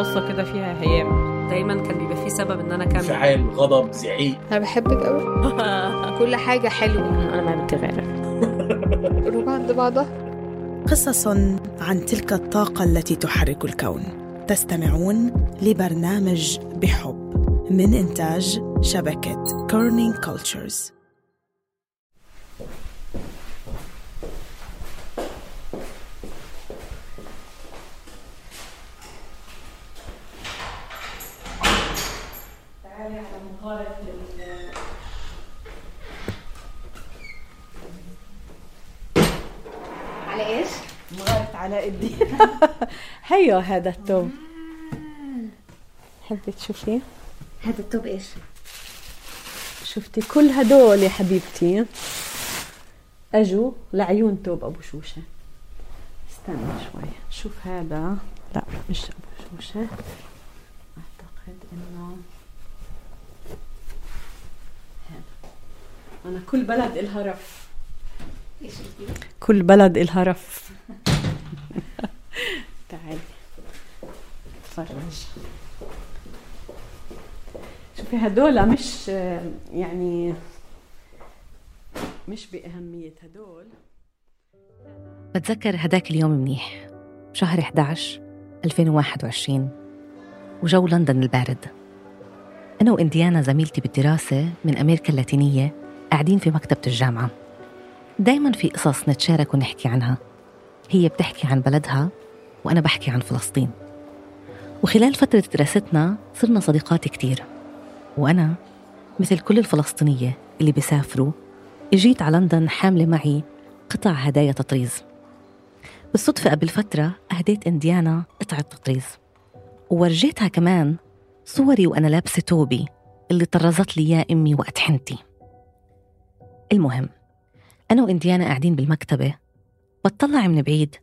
بقصة كده فيها هيام. دايما كان بيبقى في سبب إن أنا أكمل. انفعال غضب زعيق. أنا بحبك قوي كل حاجة حلوة. أنا ما بدي غيرك. قلوب عند بعضها. قصص عن تلك الطاقة التي تحرك الكون. تستمعون لبرنامج بحب من إنتاج شبكة Kerning Cultures على إيش؟ مغرة على إيدي. هيو هذا التوب حبي تشوفيه؟ هذا التوب إيش؟ شفتي كل هدول يا حبيبتي؟ اجوا لعيون توب أبو شوشة. استنى شوي. شوف هذا. لا مش أبو شوشة. أعتقد إنه أنا كل بلد إلها رف. إيش كل بلد إلها رف. تعالي اتفرج شوفي هدول مش يعني مش بأهمية. هدول. بتذكر هداك اليوم منيح. بشهر 11 2021 وجو لندن البارد. أنا وإنديانا زميلتي بالدراسة من أمريكا اللاتينية قاعدين في مكتبة الجامعة. دايما في قصص نتشارك ونحكي عنها. هي بتحكي عن بلدها وأنا بحكي عن فلسطين. وخلال فترة دراستنا صرنا صديقات كتير. وأنا مثل كل الفلسطينية اللي بيسافروا إجيت على لندن حاملة معي قطع هدايا تطريز. بالصدفة قبل فترة أهديت إنديانا قطعة تطريز. وورجيتها كمان صوري وأنا لابسة توبي اللي طرزت لي إياه أمي وقت حنتي. المهم أنا وإنديانا قاعدين بالمكتبة بطلع من بعيد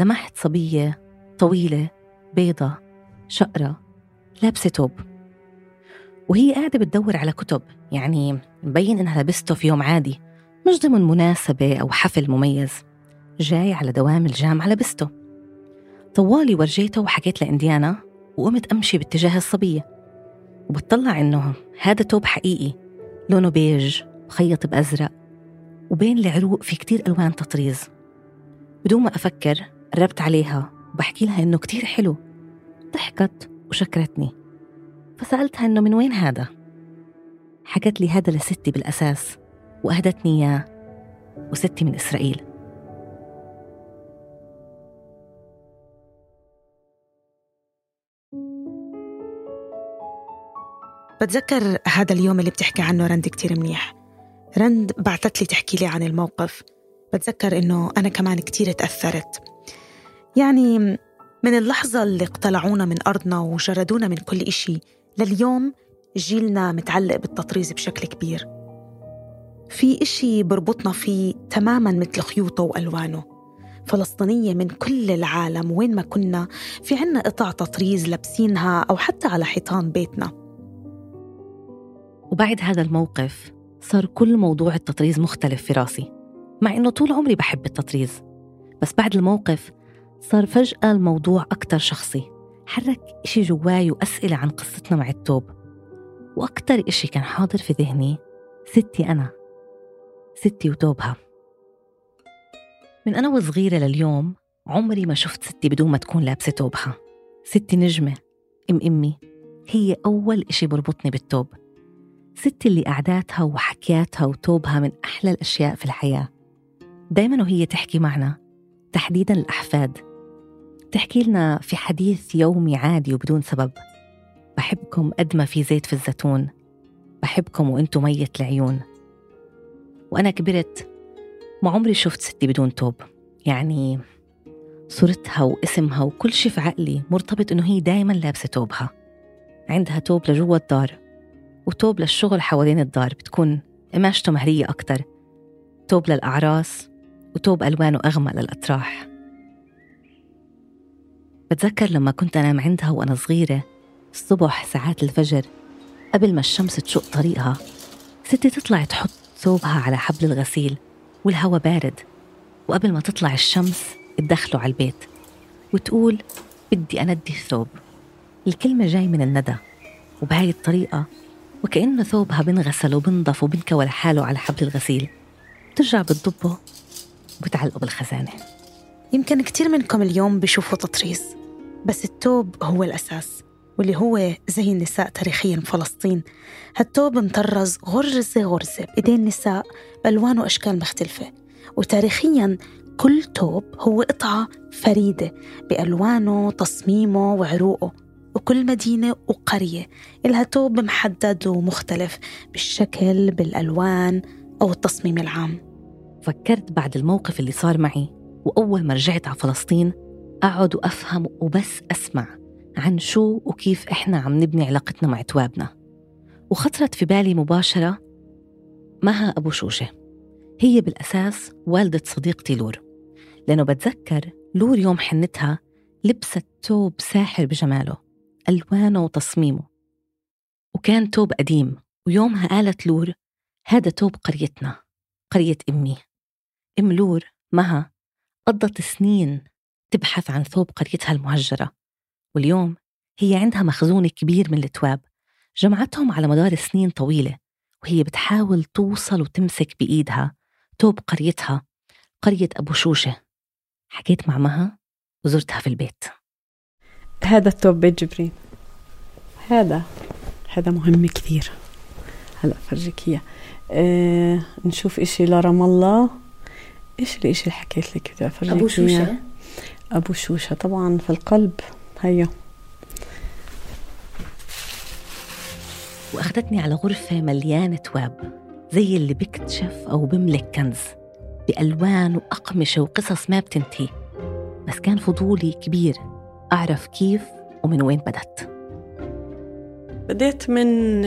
لمحت صبية طويلة بيضة شقرة لابسة توب. وهي قاعدة بتدور على كتب يعني مبين إنها لبسته في يوم عادي مش ضمن مناسبة أو حفل مميز جاي على دوام الجامعة لبسته طوالي ورجيته وحكيت لإنديانا وقمت أمشي باتجاه الصبية. وبتطلع إنه هذا توب حقيقي لونه بيج. مخيط بأزرق وبين العروق في كتير ألوان تطريز. بدون ما أفكر قربت عليها وبحكي لها إنه كتير حلو. ضحكت وشكرتني. فسألتها إنه من وين هذا؟ حكت لي هذا لستي بالأساس وأهدتني إياه وستي من إسرائيل. بتذكر هذا اليوم اللي بتحكي عنه رند كتير منيح. رند بعتت لي تحكي لي عن الموقف. بتذكر إنه أنا كمان كتير تأثرت. يعني من اللحظة اللي اقتلعونا من أرضنا وجردونا من كل إشي لليوم جيلنا متعلق بالتطريز بشكل كبير. في إشي بربطنا فيه تماما مثل خيوطه وألوانه. فلسطينية من كل العالم وين ما كنا في عنا قطع تطريز لابسينها أو حتى على حيطان بيتنا. وبعد هذا الموقف صار كل موضوع التطريز مختلف في راسي مع إنه طول عمري بحب التطريز. بس بعد الموقف صار فجأة الموضوع أكتر شخصي حرك إشي جواي وأسئلة عن قصتنا مع التوب. وأكتر إشي كان حاضر في ذهني ستي أنا ستي وتوبها. من أنا وصغيرة لليوم عمري ما شفت ستي بدون ما تكون لابسة توبها. ستي نجمة أم أمي هي أول إشي بربطني بالتوب. ستي اللي قعداتها وحكياتها وتوبها من أحلى الأشياء في الحياة. دايما وهي تحكي معنا تحديدا الأحفاد. تحكي لنا في حديث يومي عادي وبدون سبب. بحبكم قد ما في زيت في الزيتون. بحبكم وإنتم ميت العيون. وأنا كبرت ما عمري شفت ستي بدون توب. يعني صورتها واسمها وكل شي في عقلي مرتبط إنه هي دايما لابسة توبها. عندها توب لجوا الدار. وتوب للشغل حوالين الدار بتكون قماشته مهرية أكتر. توب للأعراس وتوب ألوانه أغمق للأطراح. بتذكر لما كنت أنام عندها وأنا صغيرة الصبح ساعات الفجر قبل ما الشمس تشق طريقها ستي تطلع تحط ثوبها على حبل الغسيل والهوا بارد. وقبل ما تطلع الشمس تدخله على البيت وتقول بدي أندي الثوب. الكلمة جاي من الندى وبهاي الطريقة وكأنه ثوبها بنغسل وبنضف وبنكوى لحاله على حبل الغسيل. بترجع بتضبه وبتعلقه بالخزانة. يمكن كتير منكم اليوم بيشوفوا تطريز بس التوب هو الأساس واللي هو زي النساء تاريخيا بفلسطين هالتوب مطرز غرزة غرزة بإيدين النساء بألوان وأشكال مختلفة. وتاريخيا كل توب هو قطعة فريدة بألوانه تصميمه وعروقه. وكل مدينة وقرية إلها توب محدد ومختلف بالشكل بالألوان أو التصميم العام. فكرت بعد الموقف اللي صار معي وأول ما رجعت على فلسطين أقعد وأفهم وبس أسمع عن شو وكيف إحنا عم نبني علاقتنا مع توابنا. وخطرت في بالي مباشرة مها أبو شوشة. هي بالأساس والدة صديقتي لور. لأنه بتذكر لور يوم حنتها لبست توب ساحر بجماله. ألوانه وتصميمه. وكان توب قديم ويومها قالت لور هذا توب قريتنا قرية أمي. أم لور مها قضت سنين تبحث عن ثوب قريتها المهجرة. واليوم هي عندها مخزون كبير من التواب جمعتهم على مدار سنين طويلة وهي بتحاول توصل وتمسك بإيدها توب قريتها قرية أبو شوشة. حكيت مع مها وزرتها في البيت. هذا التوب بيت جبرين هذا هذا مهم كثير. هلا فرجيك إياه. آه نشوف إشي لرام الله. إيش الإشي اللي حكيت لك بدي أفرجيك أبو إياه. شوشة أبو شوشة طبعا في القلب. هيا. وأخذتني على غرفة مليانة تواب زي اللي بيكتشف أو بملك كنز بألوان وأقمشة وقصص ما بتنتهي. بس كان فضولي كبير. أعرف كيف ومن وين بدت بديت من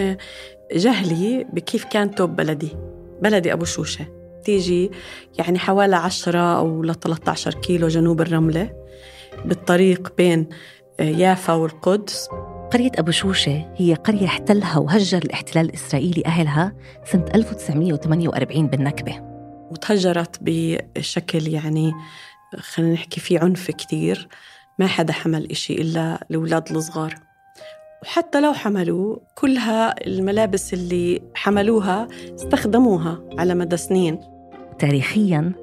جهلي بكيف كان توب بلدي بلدي أبو شوشة. تيجي يعني حوالي 10 أو ل 13 كيلو جنوب الرملة بالطريق بين يافا والقدس. قرية أبو شوشة هي قرية احتلها وهجر الاحتلال الإسرائيلي أهلها سنة 1948 بالنكبة. وتهجرت بشكل يعني خلينا نحكي في عنف كتير. ما حدا حمل إشي إلا الأولاد الصغار. وحتى لو حملوا كلها الملابس اللي حملوها استخدموها على مدى سنين. تاريخياً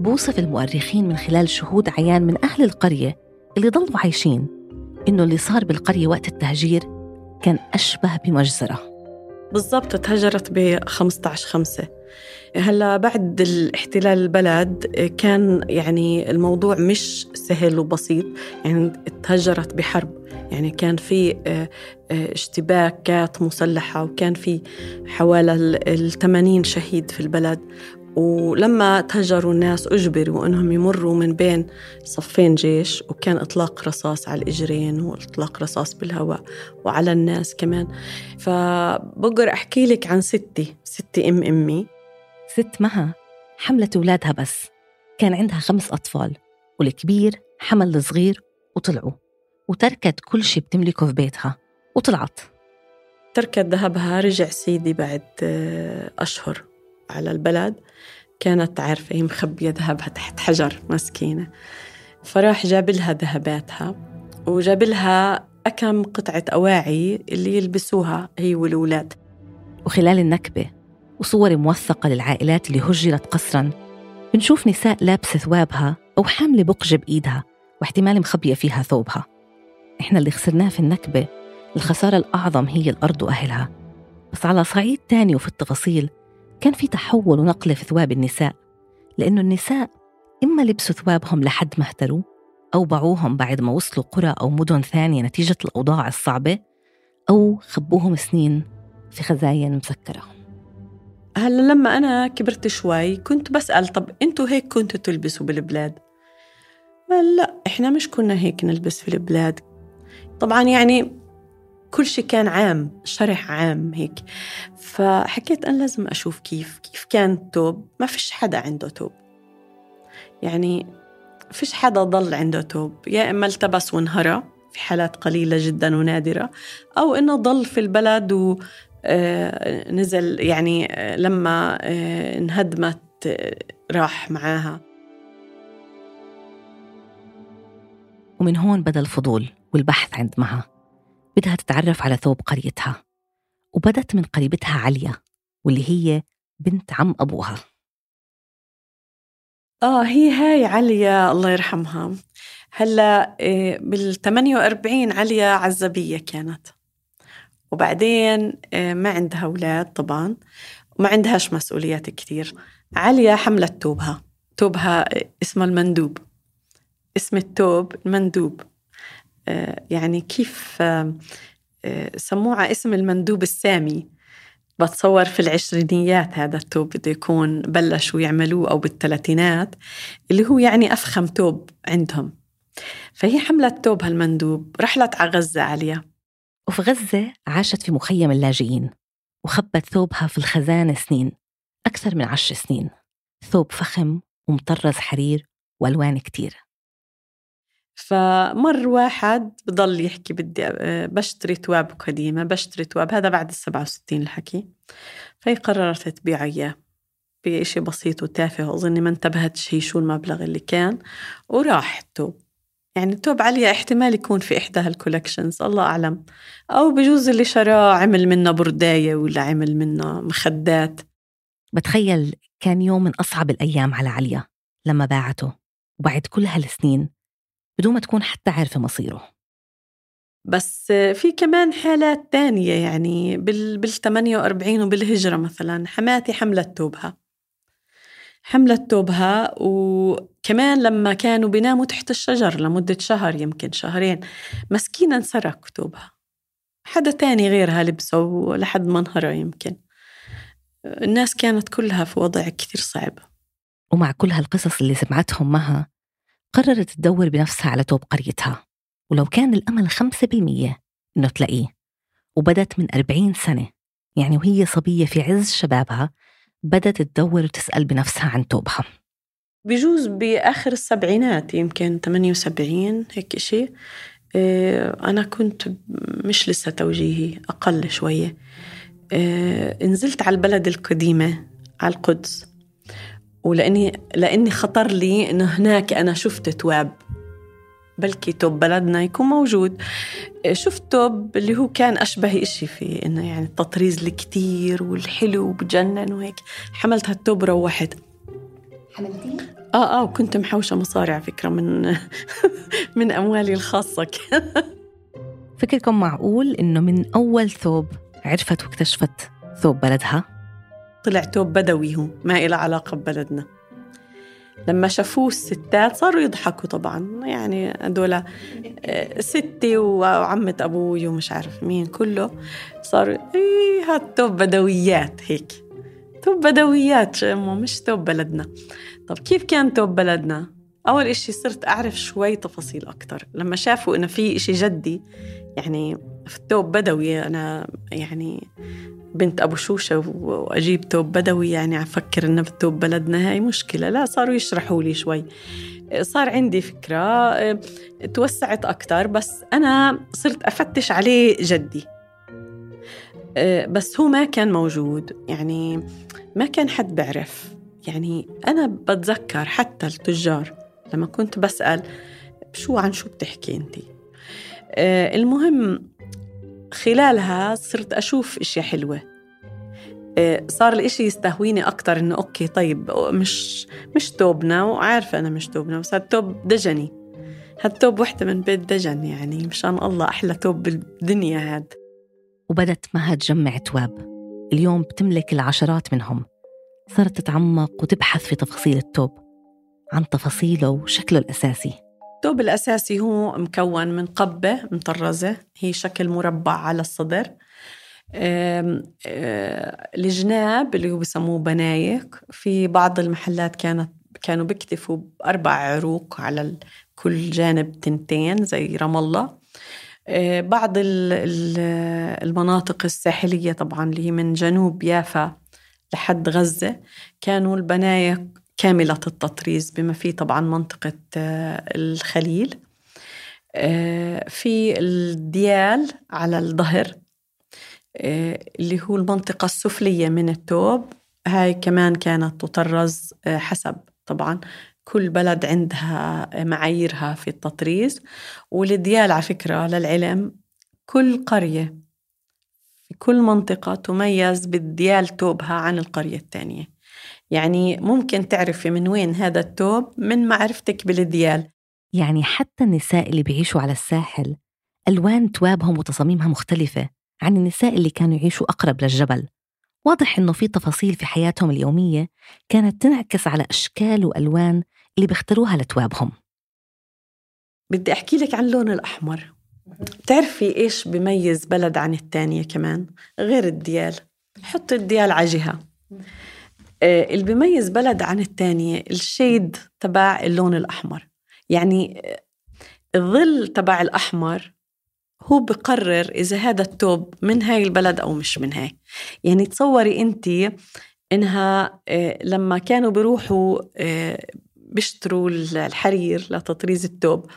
بوصف المؤرخين من خلال شهود عيان من أهل القرية اللي ضلوا عايشين إنه اللي صار بالقرية وقت التهجير كان أشبه بمجزرة. بالضبط تهجرت ب 15 5 هلا بعد الاحتلال البلد كان يعني الموضوع مش سهل وبسيط. يعني تهجرت بحرب. يعني كان في آه، آه، اشتباكات مسلحة وكان في حوالي ال 80 شهيد في البلد. ولما تهجروا الناس أجبروا أنهم يمروا من بين صفين جيش وكان إطلاق رصاص على الإجرين وإطلاق رصاص بالهواء وعلى الناس كمان. فبقدر أحكي لك عن ستي ستي أم أمي. ست مها حملت أولادها بس. كان عندها خمس أطفال والكبير حمل الصغير وطلعوا. وتركت كل شي بتملكه في بيتها وطلعت. تركت ذهبها رجع سيدي بعد آه، أشهر. على البلد كانت عارفة هي مخبية ذهبها تحت حجر مسكينة. فراح جاب لها ذهباتها وجاب لها أكم قطعة أواعي اللي يلبسوها هي والأولاد. وخلال النكبة وصور موثقة للعائلات اللي هجرت قسرا بنشوف نساء لابسة ثوابها أو حاملة بقجة بإيدها واحتمال مخبية فيها ثوبها. إحنا اللي خسرناه في النكبة الخسارة الأعظم هي الأرض وأهلها. بس على صعيد تاني وفي التفاصيل كان في تحول ونقلة في ثواب النساء لأنه النساء إما لبسوا ثوابهم لحد ما اهتروا أو باعوهم بعد ما وصلوا قرى أو مدن ثانية نتيجة الأوضاع الصعبة أو خبوهم سنين في خزاين مسكرة. هلا لما أنا كبرت شوي كنت بسأل طب أنتوا هيك كنتوا تلبسوا بالبلاد؟ لا إحنا مش كنا هيك نلبس في البلاد. طبعا يعني كل شيء كان عام شرح عام هيك. فحكيت أنا لازم أشوف كيف كيف كان التوب ما فيش حدا عنده توب. يعني فيش حدا ضل عنده توب. يا إما التبس وانهرى في حالات قليلة جدا ونادرة أو إنه ضل في البلد و آه، نزل يعني آه، لما آه، انهدمت راح معاها. ومن هون بدأ الفضول والبحث عند مها. بدها تتعرف على ثوب قريتها وبدت من قريبتها عليا واللي هي بنت عم أبوها. آه هي هاي عليا الله يرحمها. هلأ إيه، بال 48 عليا عزبية كانت. وبعدين إيه، ما عندها أولاد طبعا وما عندهاش مسؤوليات كثير عليا حملت توبها. توبها اسمه المندوب. اسم التوب المندوب. آه، يعني كيف آه، آه، سموها اسم المندوب السامي. بتصور في العشرينيات هذا التوب بده يكون بلشوا يعملوه أو بالثلاثينات اللي هو يعني أفخم توب عندهم. فهي حملت توب هالمندوب رحلت على غزة عليها وفي غزة عاشت في مخيم اللاجئين وخبت ثوبها في الخزانة سنين أكثر من عشر سنين. ثوب فخم ومطرز حرير وألوان كتير. فمر واحد بضل يحكي بدي آه، بشتري تواب قديمة بشتري تواب هذا بعد السبعة وستين الحكي. فهي قررت تبيع إياه بشيء بسيط وتافه وأظني ما انتبهتش هي شو المبلغ اللي كان وراح التوب. يعني التوب عليا احتمال يكون في إحدى هال collections الله أعلم. أو بجوز اللي شراه عمل منه برداية ولا عمل منه مخدات. بتخيل كان يوم من أصعب الأيام على عليا لما باعته وبعد كل هالسنين بدون ما تكون حتى عارفة مصيره. بس في كمان حالات تانية يعني بال بال 48 وبالهجرة مثلا حماتي حملت توبها. حملت توبها وكمان لما كانوا بيناموا تحت الشجر لمدة شهر يمكن شهرين مسكينة انسرق توبها. حدا تاني غيرها لبسه لحد ما انهرى يمكن. الناس كانت كلها في وضع كثير صعب. ومع كل هالقصص اللي سمعتهم معها قررت تدور بنفسها على توب قريتها. ولو كان الأمل خمسة بالمية إنه تلاقيه. وبدت من أربعين سنة. يعني وهي صبية في عز شبابها بدت تدور وتسأل بنفسها عن توبها. بجوز بآخر السبعينات يمكن 78 هيك شيء آه، أنا كنت مش لسه توجيهي أقل شوية. آه، نزلت على البلد القديمة على القدس. ولاني لأني خطر لي إنه هناك أنا شفت تواب. بلكي توب بلدنا يكون موجود. شفت توب اللي هو كان أشبه إشي في إنه يعني التطريز الكتير والحلو بجنن وهيك. حملت هالتوب روحت. حملتيه؟ آه آه وكنت محوشة مصاري على فكرة من من أموالي الخاصة. فكركم معقول إنه من أول ثوب عرفت واكتشفت ثوب بلدها؟ طلع توب بدوي هو ما إله علاقة ببلدنا. لما شافوه الستات صاروا يضحكوا طبعا يعني هدول آه، ستي وعمة أبوي ومش عارف مين كله صاروا إيه هاد توب بدويات هيك. توب بدويات مش توب بلدنا. طب كيف كان توب بلدنا؟ أول إشي صرت أعرف شوي تفاصيل أكتر. لما شافوا إنه في إشي جدي يعني في التوب بدوي. أنا يعني بنت أبو شوشة وأجيب توب بدوي يعني أفكر إنه بالتوب بلدنا هاي مشكلة. لا صاروا يشرحوا لي شوي. صار عندي فكرة توسعت أكتر بس أنا صرت أفتش عليه جدي. بس هو ما كان موجود يعني ما كان حد بيعرف يعني أنا بتذكر حتى التجار لما كنت بسأل شو عن شو بتحكي أنت المهم خلالها صرت أشوف أشياء حلوة. آه، صار الإشي يستهويني أكتر إنه أوكي طيب مش مش توبنا وعارفة أنا مش توبنا بس هالتوب دجني. هالتوب وحدة من بيت دجن يعني مشان الله أحلى توب بالدنيا هاد. وبدت معها تجمع تواب. اليوم بتملك العشرات منهم. صارت تتعمق وتبحث في تفاصيل التوب عن تفاصيله وشكله الأساسي. الثوب الأساسي هو مكون من قبة مطرزة هي شكل مربع على الصدر. الجناب اللي هو بسموه بنايك في بعض المحلات كانت كانوا بيكتفوا بأربع عروق على كل جانب تنتين زي رام الله. بعض المناطق الساحلية طبعا اللي هي من جنوب يافا لحد غزة كانوا البنايك كاملة التطريز بما فيه طبعا منطقة آه، الخليل. آه، في الديال على الظهر آه، اللي هو المنطقة السفلية من التوب. هاي كمان كانت تطرز حسب طبعا كل بلد عندها معاييرها في التطريز. والديال على فكرة للعلم كل قرية في كل منطقة تميز بالديال توبها عن القرية الثانية. يعني ممكن تعرفي من وين هذا التوب؟ من معرفتك بالديال. يعني حتى النساء اللي بيعيشوا على الساحل ألوان توابهم وتصاميمها مختلفة عن النساء اللي كانوا يعيشوا أقرب للجبل. واضح إنه في تفاصيل في حياتهم اليومية كانت تنعكس على أشكال وألوان اللي بيختاروها لتوابهم. بدي أحكي لك عن اللون الأحمر. بتعرفي إيش بميز بلد عن التانية كمان؟ غير الديال. حط الديال على جهة. اللي بيميز بلد عن التانية الشيد تبع اللون الأحمر. يعني آه، الظل تبع الأحمر هو بقرر إذا هذا التوب من هاي البلد أو مش من هاي. يعني تصوري أنت إنها آه، لما كانوا بيروحوا بيشتروا الحرير لتطريز التوب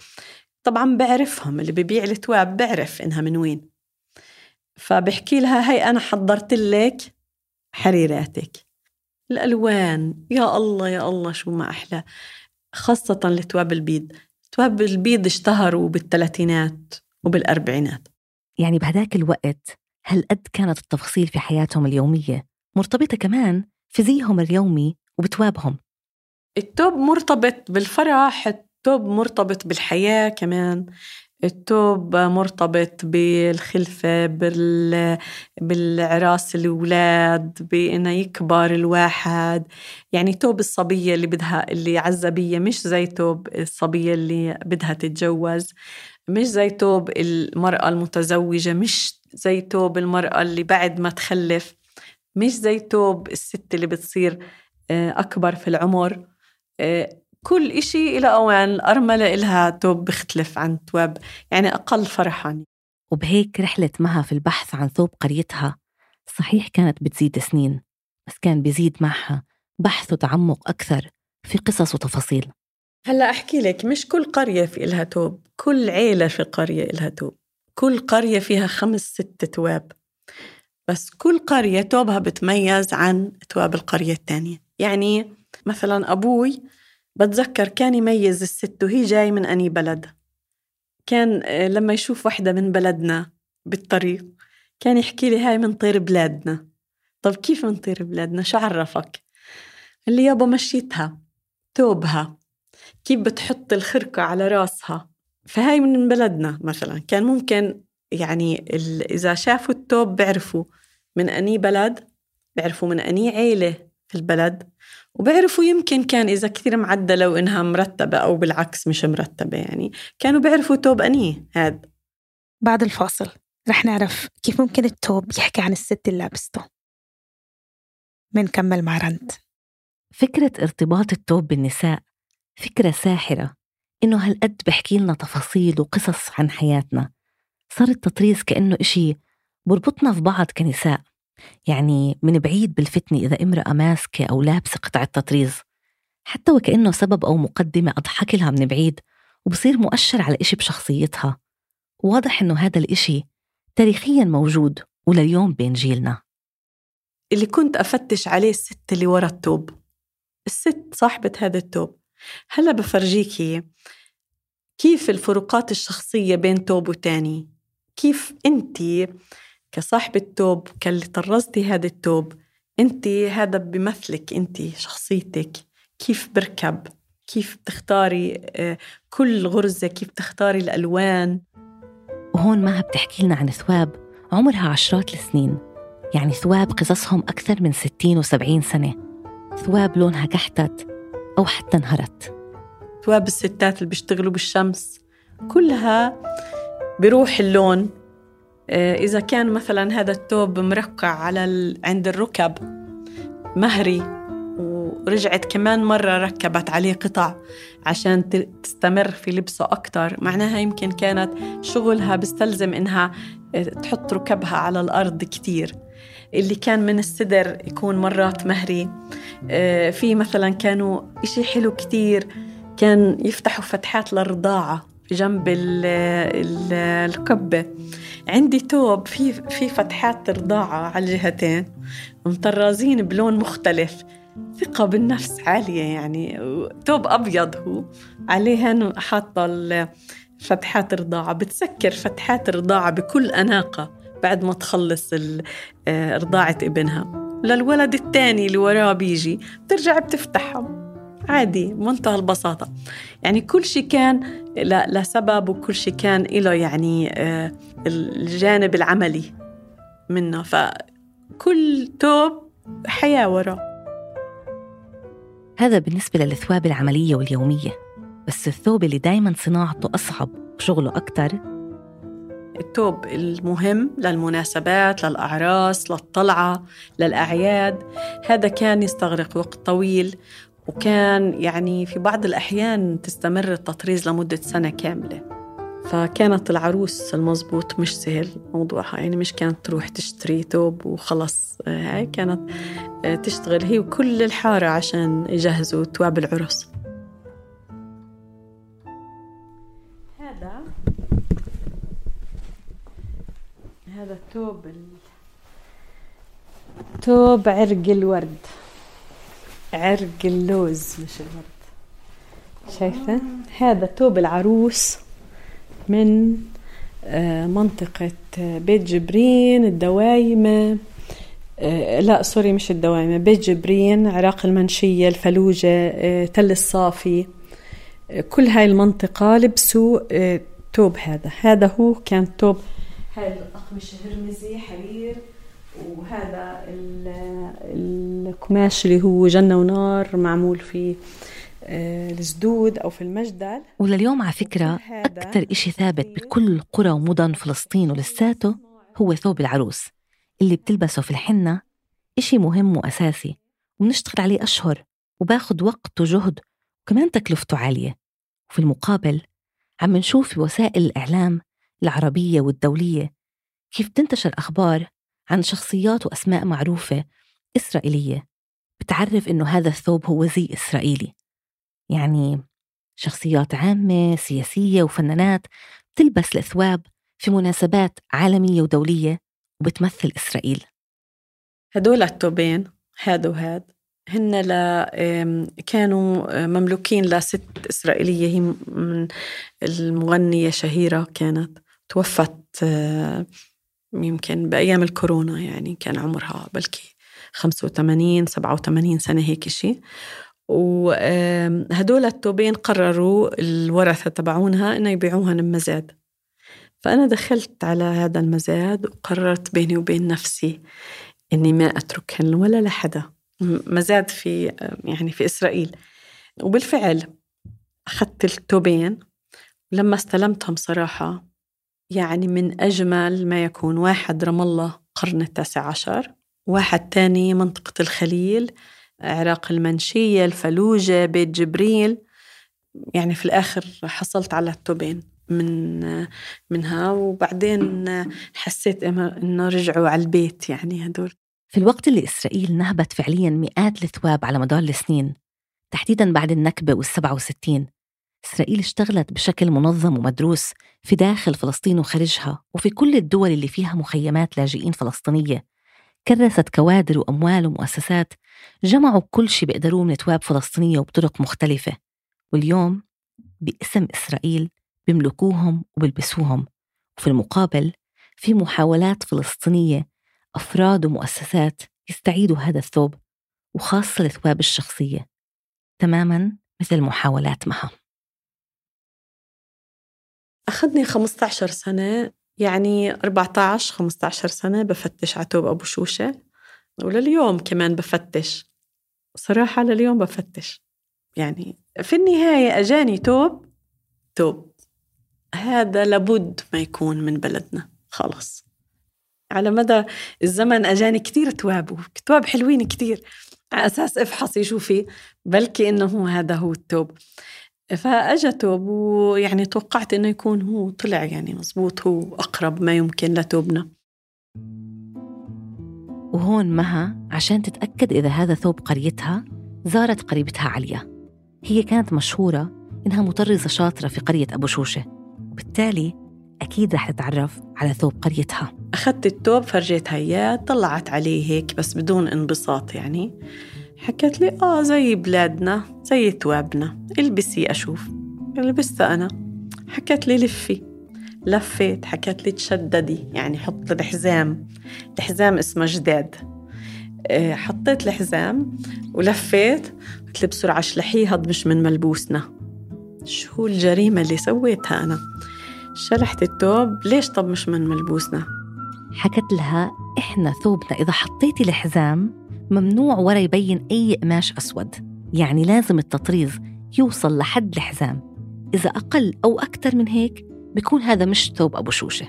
طبعا بعرفهم اللي ببيع التواب بعرف إنها من وين. فبحكي لها هي أنا حضرت لك حريراتك. الألوان. يا الله يا الله شو ما أحلى. خاصة التواب البيض. تواب البيض اشتهروا بالثلاثينات وبالأربعينات. يعني بهداك الوقت هل قد كانت التفاصيل في حياتهم اليومية مرتبطة كمان في زيهم اليومي وبتوابهم؟ التوب مرتبط بالفرح التوب مرتبط بالحياة كمان. التوب مرتبط بالخلفة بال... بالعراس الأولاد بإنه يكبر الواحد. يعني توب الصبية اللي بدها اللي عزبية مش زي توب الصبية اللي بدها تتجوز. مش زي توب المرأة المتزوجة مش زي توب المرأة اللي بعد ما تخلف. مش زي توب الست اللي بتصير آه، أكبر في العمر. آه، كل إشي إلى أوان الأرملة إلها توب بيختلف عن تواب يعني أقل فرحا وبهيك رحلة مها في البحث عن ثوب قريتها صحيح كانت بتزيد سنين بس كان بيزيد معها بحث وتعمق أكثر في قصص وتفاصيل. هلأ أحكي لك مش كل قرية في إلها توب كل عيلة في قرية إلها توب كل قرية فيها خمس ست تواب. بس كل قرية توبها بتميز عن تواب القرية الثانية يعني مثلا أبوي بتذكر كان يميز الست وهي جاي من أني بلد. كان آه، لما يشوف وحدة من بلدنا بالطريق كان يحكي لي هاي من طير بلادنا. طب كيف من طير بلادنا؟ شو عرفك؟ اللي يابا مشيتها توبها. كيف بتحط الخرقة على راسها؟ فهاي من بلدنا مثلا. كان ممكن يعني إذا شافوا التوب بيعرفوا من أني بلد بيعرفوا من أني عيلة. في البلد وبعرفوا يمكن كان إذا كثير معدلة وإنها مرتبة أو بالعكس مش مرتبة يعني كانوا بيعرفوا توب أنيه هاد. بعد الفاصل رح نعرف كيف ممكن التوب يحكي عن الست اللي لابسته. منكمل مع رند فكرة ارتباط التوب بالنساء فكرة ساحرة إنه هالقد بحكي لنا تفاصيل وقصص عن حياتنا. صار التطريز كأنه إشي بربطنا في بعض كنساء. يعني من بعيد بلفتنا إذا امرأة ماسكة أو لابسة قطعة تطريز حتى وكأنه سبب أو مقدمة أضحك لها من بعيد وبصير مؤشر على إشي بشخصيتها. واضح إنه هذا الإشي تاريخيا موجود ولليوم بين جيلنا. اللي كنت أفتش عليه الست اللي ورا التوب. الست صاحبة هذا التوب. هلا بفرجيكي كيف الفروقات الشخصية بين توب وتاني؟ كيف أنت كصاحبة توب كاللي طرزتي هذا التوب انت هذا بمثلك انت شخصيتك كيف بركب كيف بتختاري آه، كل غرزة كيف بتختاري الألوان. وهون ما بتحكي لنا عن ثواب عمرها عشرات السنين. يعني ثواب قصصهم أكثر من 60 و70 سنة. ثواب لونها كحتت أو حتى انهرت. ثواب الستات اللي بيشتغلوا بالشمس كلها بروح اللون. إذا كان مثلا هذا التوب مرقع على ال... عند الركب مهري ورجعت كمان مرة ركبت عليه قطع عشان تستمر في لبسه أكتر معناها يمكن كانت شغلها بيستلزم إنها آه، تحط ركبها على الأرض كتير. اللي كان من السدر يكون مرات مهري. آه، في مثلا كانوا إشي حلو كتير كان يفتحوا فتحات للرضاعة جنب القبة عندي توب في في فتحات رضاعة على الجهتين مطرازين بلون مختلف ثقة بالنفس عالية يعني توب أبيض هو. عليهن حاطة فتحات رضاعة بتسكر فتحات الرضاعة بكل أناقة بعد ما تخلص آه، رضاعة ابنها. للولد الثاني اللي وراه بيجي بترجع بتفتحها عادي منتهى البساطة. يعني كل شيء كان لسبب وكل شيء كان له يعني آه، الجانب العملي منه. فكل توب حياة وراه هذا بالنسبة للثواب العملية واليومية. بس الثوب اللي دايما صناعته أصعب وشغله أكتر؟ التوب المهم للمناسبات للأعراس للطلعة للأعياد. هذا كان يستغرق وقت طويل وكان يعني في بعض الأحيان تستمر التطريز لمدة سنة كاملة. فكانت العروس المزبوط مش سهل موضوعها يعني مش كانت تروح تشتري توب وخلص. آه، هاي كانت آه، تشتغل هي وكل الحارة عشان يجهزوا تواب العرس. هذا هذا توب ال... توب عرق الورد. عرق اللوز مش الورد. شايفة؟ هذا توب العروس من آه، منطقة آه، بيت جبرين الدوايمة. آه، لا sorry مش الدوايمة بيت جبرين عراق المنشية الفلوجة تل الصافي. كل هاي المنطقة لبسوا توب هذا. هذا هو كان توب. هاي الأقمشة هرمزي حرير. وهذا ال- القماش اللي هو جنة ونار معمول في آه، الجدود أو في المجدل. ولليوم على فكرة أكتر إشي ثابت بكل قرى ومدن فلسطين ولساته هو ثوب العروس اللي بتلبسه في الحنة إشي مهم وأساسي وبنشتغل عليه أشهر وباخد وقت وجهد وكمان تكلفته عالية. وفي المقابل عم نشوف في وسائل الإعلام العربية والدولية كيف تنتشر أخبار عن شخصيات وأسماء معروفة إسرائيلية بتعرف إنه هذا الثوب هو زي إسرائيلي. يعني شخصيات عامة سياسية وفنانات بتلبس الأثواب في مناسبات عالمية ودولية وبتمثل إسرائيل. هدول التوبين هاد وهاد هن ل كانوا مملوكين لست إسرائيلية هي من المغنية شهيرة كانت توفت آه، يمكن بأيام الكورونا يعني كان عمرها بلكي 85 87 سنة هيك شيء وهدول التوبين قرروا الورثة تبعونها إنه يبيعوهن بمزاد فأنا دخلت على هذا المزاد وقررت بيني وبين نفسي إني ما أتركهن ولا لحدا. مزاد في يعني في إسرائيل. وبالفعل أخذت التوبين. لما استلمتهم صراحة يعني من أجمل ما يكون. واحد رام الله قرن التاسع عشر واحد تاني منطقة الخليل عراق المنشية الفلوجة بيت جبريل. يعني في الآخر حصلت على التوبين من منها. وبعدين حسيت إنه رجعوا على البيت يعني هدول. في الوقت اللي إسرائيل نهبت فعليا مئات الثواب على مدار السنين تحديدا بعد والسبعة وستين إسرائيل اشتغلت بشكل منظم ومدروس في داخل فلسطين وخارجها وفي كل الدول اللي فيها مخيمات لاجئين فلسطينية. كرست كوادر وأموال ومؤسسات جمعوا كل شيء بيقدروه من ثواب فلسطينية وبطرق مختلفة. واليوم باسم إسرائيل بيملكوهم وبيلبسوهم. وفي المقابل في محاولات فلسطينية أفراد ومؤسسات يستعيدوا هذا الثوب وخاصة الثواب الشخصية. تماما مثل محاولات مها أخذني 15 سنة يعني 14 15 سنة بفتش على توب أبو شوشة ولليوم كمان بفتش. صراحة لليوم بفتش. يعني في النهاية أجاني توب توب. هذا لابد ما يكون من بلدنا. خلص. على مدى الزمن أجاني كتير تواب وكتواب حلوين كتير. على أساس أفحصي شوفي بلكي إنه هذا هو التوب. فأجا توب ويعني توقعت إنه يكون هو طلع يعني مزبوط هو أقرب ما يمكن لتوبنا. وهون مها عشان تتأكد إذا هذا ثوب قريتها زارت قريبتها عليا. هي كانت مشهورة إنها مطرزة شاطرة في قرية أبو شوشة. وبالتالي أكيد رح تتعرف على ثوب قريتها. أخذت التوب فرجيتها إياه طلعت عليه هيك بس بدون انبساط يعني. حكت لي آه زي بلادنا زي توابنا إلبسي أشوف. لبستها أنا. حكت لي لفي. لفيت. حكت لي تشددي. يعني حط الحزام. الحزام اسمه جداد. آه، حطيت الحزام ولفيت. قلت لي بسرعة شلحيه هاد مش من ملبوسنا. شو الجريمة اللي سويتها أنا؟ شلحت الثوب ليش طب مش من ملبوسنا؟ حكت لها إحنا ثوبنا. إذا حطيتي الحزام ممنوع ورا يبين أي قماش أسود. يعني لازم التطريز يوصل لحد الحزام. إذا أقل أو أكثر من هيك بيكون هذا مش ثوب أبو شوشة.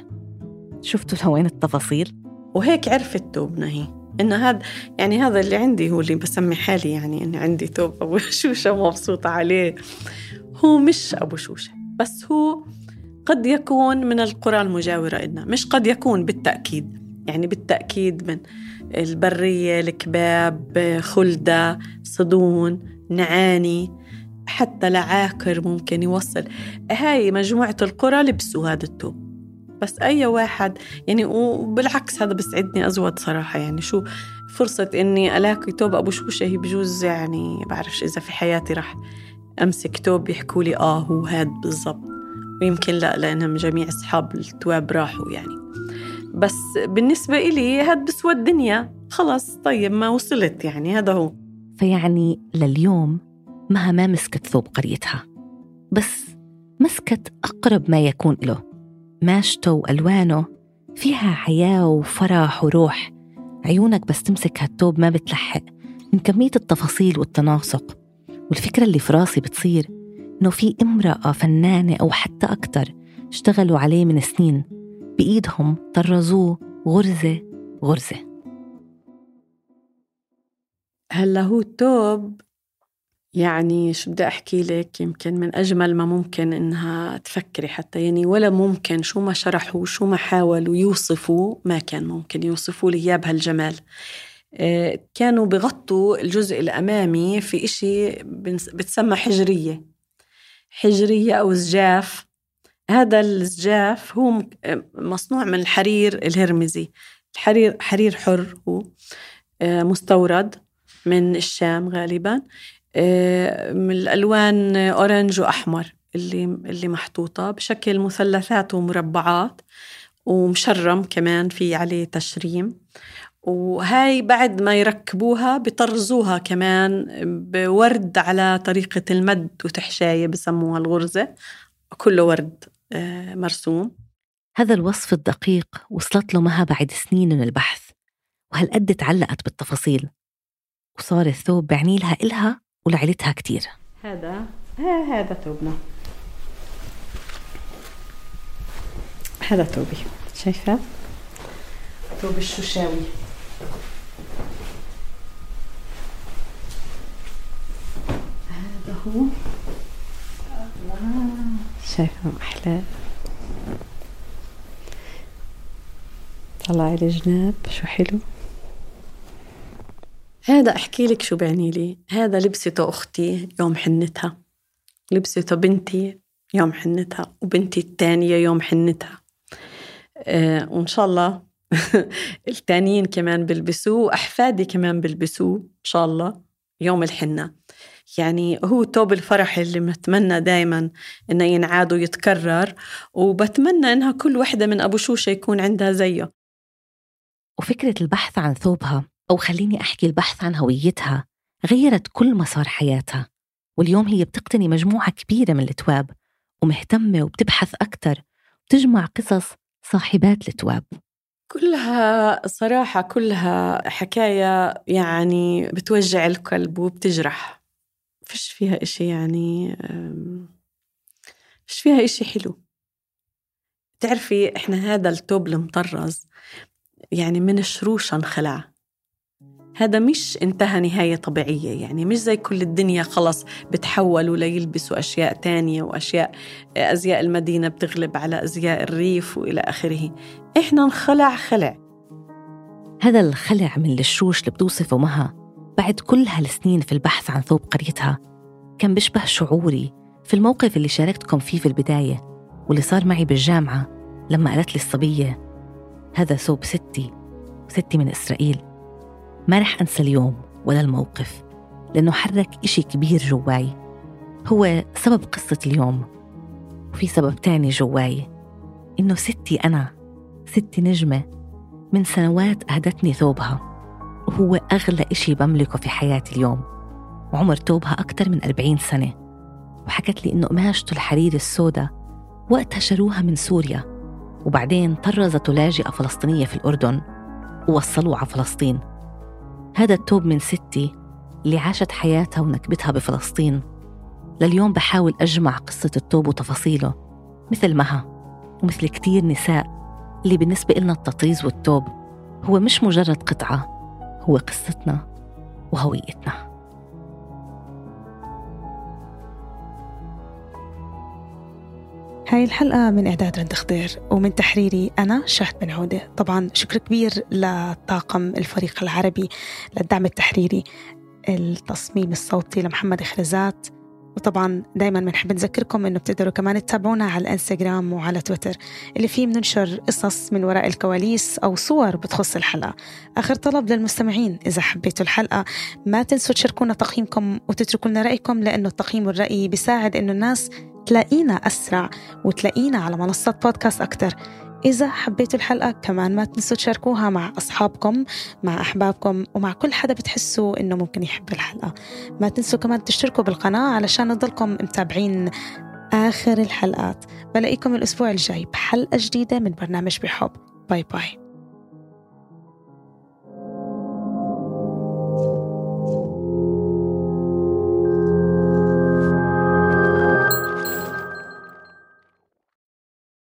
شفتوا لوين التفاصيل؟ وهيك عرفت توبنا هي إنه هذا يعني هذا اللي عندي هو اللي بسمي حالي يعني إني عندي توب أبو شوشة مبسوطة عليه. هو مش أبو شوشة بس هو قد يكون من القرى المجاورة إلنا. مش قد يكون بالتأكيد. يعني بالتأكيد من البرية الكباب خلدة صدون نعاني حتى لعاقر ممكن يوصل. هاي مجموعة القرى لبسوا هذا التوب بس أي واحد يعني وبالعكس هذا بسعدني أزود صراحة. يعني شو فرصة إني ألاقي توب أبو شوشة هي بجوز يعني بعرفش إذا في حياتي رح أمسك توب يحكوا لي آه هو هاد بالضبط. ويمكن لا لأنهم جميع أصحاب التواب راحوا يعني. بس بالنسبة إلي هاد بسوى الدنيا. خلص طيب ما وصلت يعني هذا هو. فيعني لليوم مها ما مسكت ثوب قريتها بس مسكت أقرب ما يكون له. ماشته وألوانه فيها حياة وفرح وروح. عيونك بس تمسك هالثوب ما بتلحق. من كمية التفاصيل والتناسق والفكرة اللي في راسي بتصير إنه في امرأة فنانة أو حتى أكتر اشتغلوا عليه من سنين. بإيدهم طرزوه غرزة غرزة. هلا هو التوب. يعني شو بدي أحكي لك؟ يمكن من أجمل ما ممكن إنها تفكري حتى. يعني ولا ممكن. شو ما شرحوا شو ما حاولوا يوصفوا ما كان ممكن يوصفوا لي إياه بهالجمال. آه، كانوا بغطوا الجزء الأمامي في إشي بتسمى حجرية. حجرية أو زجاف. هذا السجاف هو مصنوع من الحرير الهرمزي. الحرير حرير حر هو آه، مستورد من الشام غالبا. آه، من الألوان orange وأحمر اللي اللي محطوطة بشكل مثلثات ومربعات ومشرم كمان في عليه تشريم. وهاي بعد ما يركبوها بطرزوها كمان بورد على طريقة المد وتحشاية بسموها الغرزة. كله ورد. مرسوم. هذا الوصف الدقيق وصلت له مها بعد سنين من البحث وهالقد تعلقت بالتفاصيل؟ وصار الثوب بعني لها إلها ولعيلتها كتير. هذا هذا ثوبنا. هذا ثوبي. شايفة؟ ثوب الشوشاوي. هذا هو. شايفة أحلى. طلعي الجناب شو حلو؟ هذا أحكي لك شو بعني لي. هذا لبسته أختي يوم حنتها. لبسته بنتي يوم حنتها وبنتي الثانية يوم حنتها. آه وإن شاء الله التانيين كمان بلبسوه وأحفادي كمان بلبسوه إن شاء الله يوم الحنة. يعني هو توب الفرح اللي بنتمنى دايما إنه ينعاد ويتكرر وبتمنى إنها كل وحدة من أبو شوشة يكون عندها زيه. وفكرة البحث عن ثوبها أو خليني أحكي البحث عن هويتها غيرت كل مسار حياتها. واليوم هي بتقتني مجموعة كبيرة من التواب ومهتمة وبتبحث أكثر وبتجمع قصص صاحبات التواب. كلها صراحة كلها حكاية يعني بتوجع القلب وبتجرح. فيش فيها إشي يعني فيش فيها إشي حلو. تعرفي إحنا هذا التوب المطرز يعني من شروش انخلع. هذا مش انتهى نهاية طبيعية يعني مش زي كل الدنيا خلص بتحولوا ليلبسوا أشياء تانية وأشياء أزياء المدينة بتغلب على أزياء الريف وإلى آخره. إحنا انخلع خلع. هذا الخلع من الشوش اللي بتوصفه مها بعد كل هالسنين في البحث عن ثوب قريتها كان بيشبه شعوري في الموقف اللي شاركتكم فيه في البداية واللي صار معي بالجامعة لما قالت لي الصبية هذا ثوب ستي ستي من إسرائيل. ما رح أنسى اليوم ولا الموقف لأنه حرك إشي كبير جواي. هو سبب قصة اليوم وفي سبب تاني جواي إنه ستي أنا ستي نجمة من سنوات أهدتني ثوبها. وهو أغلى إشي بملكه في حياتي اليوم. وعمر ثوبها أكثر من 40 سنة. وحكت لي إنه قماشته الحرير السوداء وقتها شروها من سوريا. وبعدين طرزته لاجئة فلسطينية في الأردن ووصلوه على فلسطين. هذا التوب من ستي اللي عاشت حياتها ونكبتها بفلسطين. لليوم بحاول أجمع قصة التوب وتفاصيله مثل مها ومثل كتير نساء اللي بالنسبة إلنا التطريز والتوب هو مش مجرد قطعة هو قصتنا وهويتنا. هاي الحلقة من إعداد رند خضير ومن تحريري أنا شهد بن عودة. طبعا شكر كبير لطاقم الفريق العربي للدعم التحريري التصميم الصوتي لمحمد خرزات وطبعا دايما بنحب نذكركم إنه بتقدروا كمان تتابعونا على الإنستغرام وعلى تويتر اللي فيه بننشر قصص من وراء الكواليس أو صور بتخص الحلقة. آخر طلب للمستمعين إذا حبيتوا الحلقة ما تنسوا تشاركونا تقييمكم وتتركوا لنا رأيكم لأنه التقييم والرأي بيساعد إنه الناس تلاقينا أسرع وتلاقينا على منصات بودكاست أكثر إذا حبيتوا الحلقة كمان ما تنسوا تشاركوها مع أصحابكم مع أحبابكم ومع كل حدا بتحسوا إنه ممكن يحب الحلقة. ما تنسوا كمان تشتركوا بالقناة علشان نضلكم متابعين آخر الحلقات. بلاقيكم الأسبوع الجاي بحلقة جديدة من برنامج بحب. باي باي.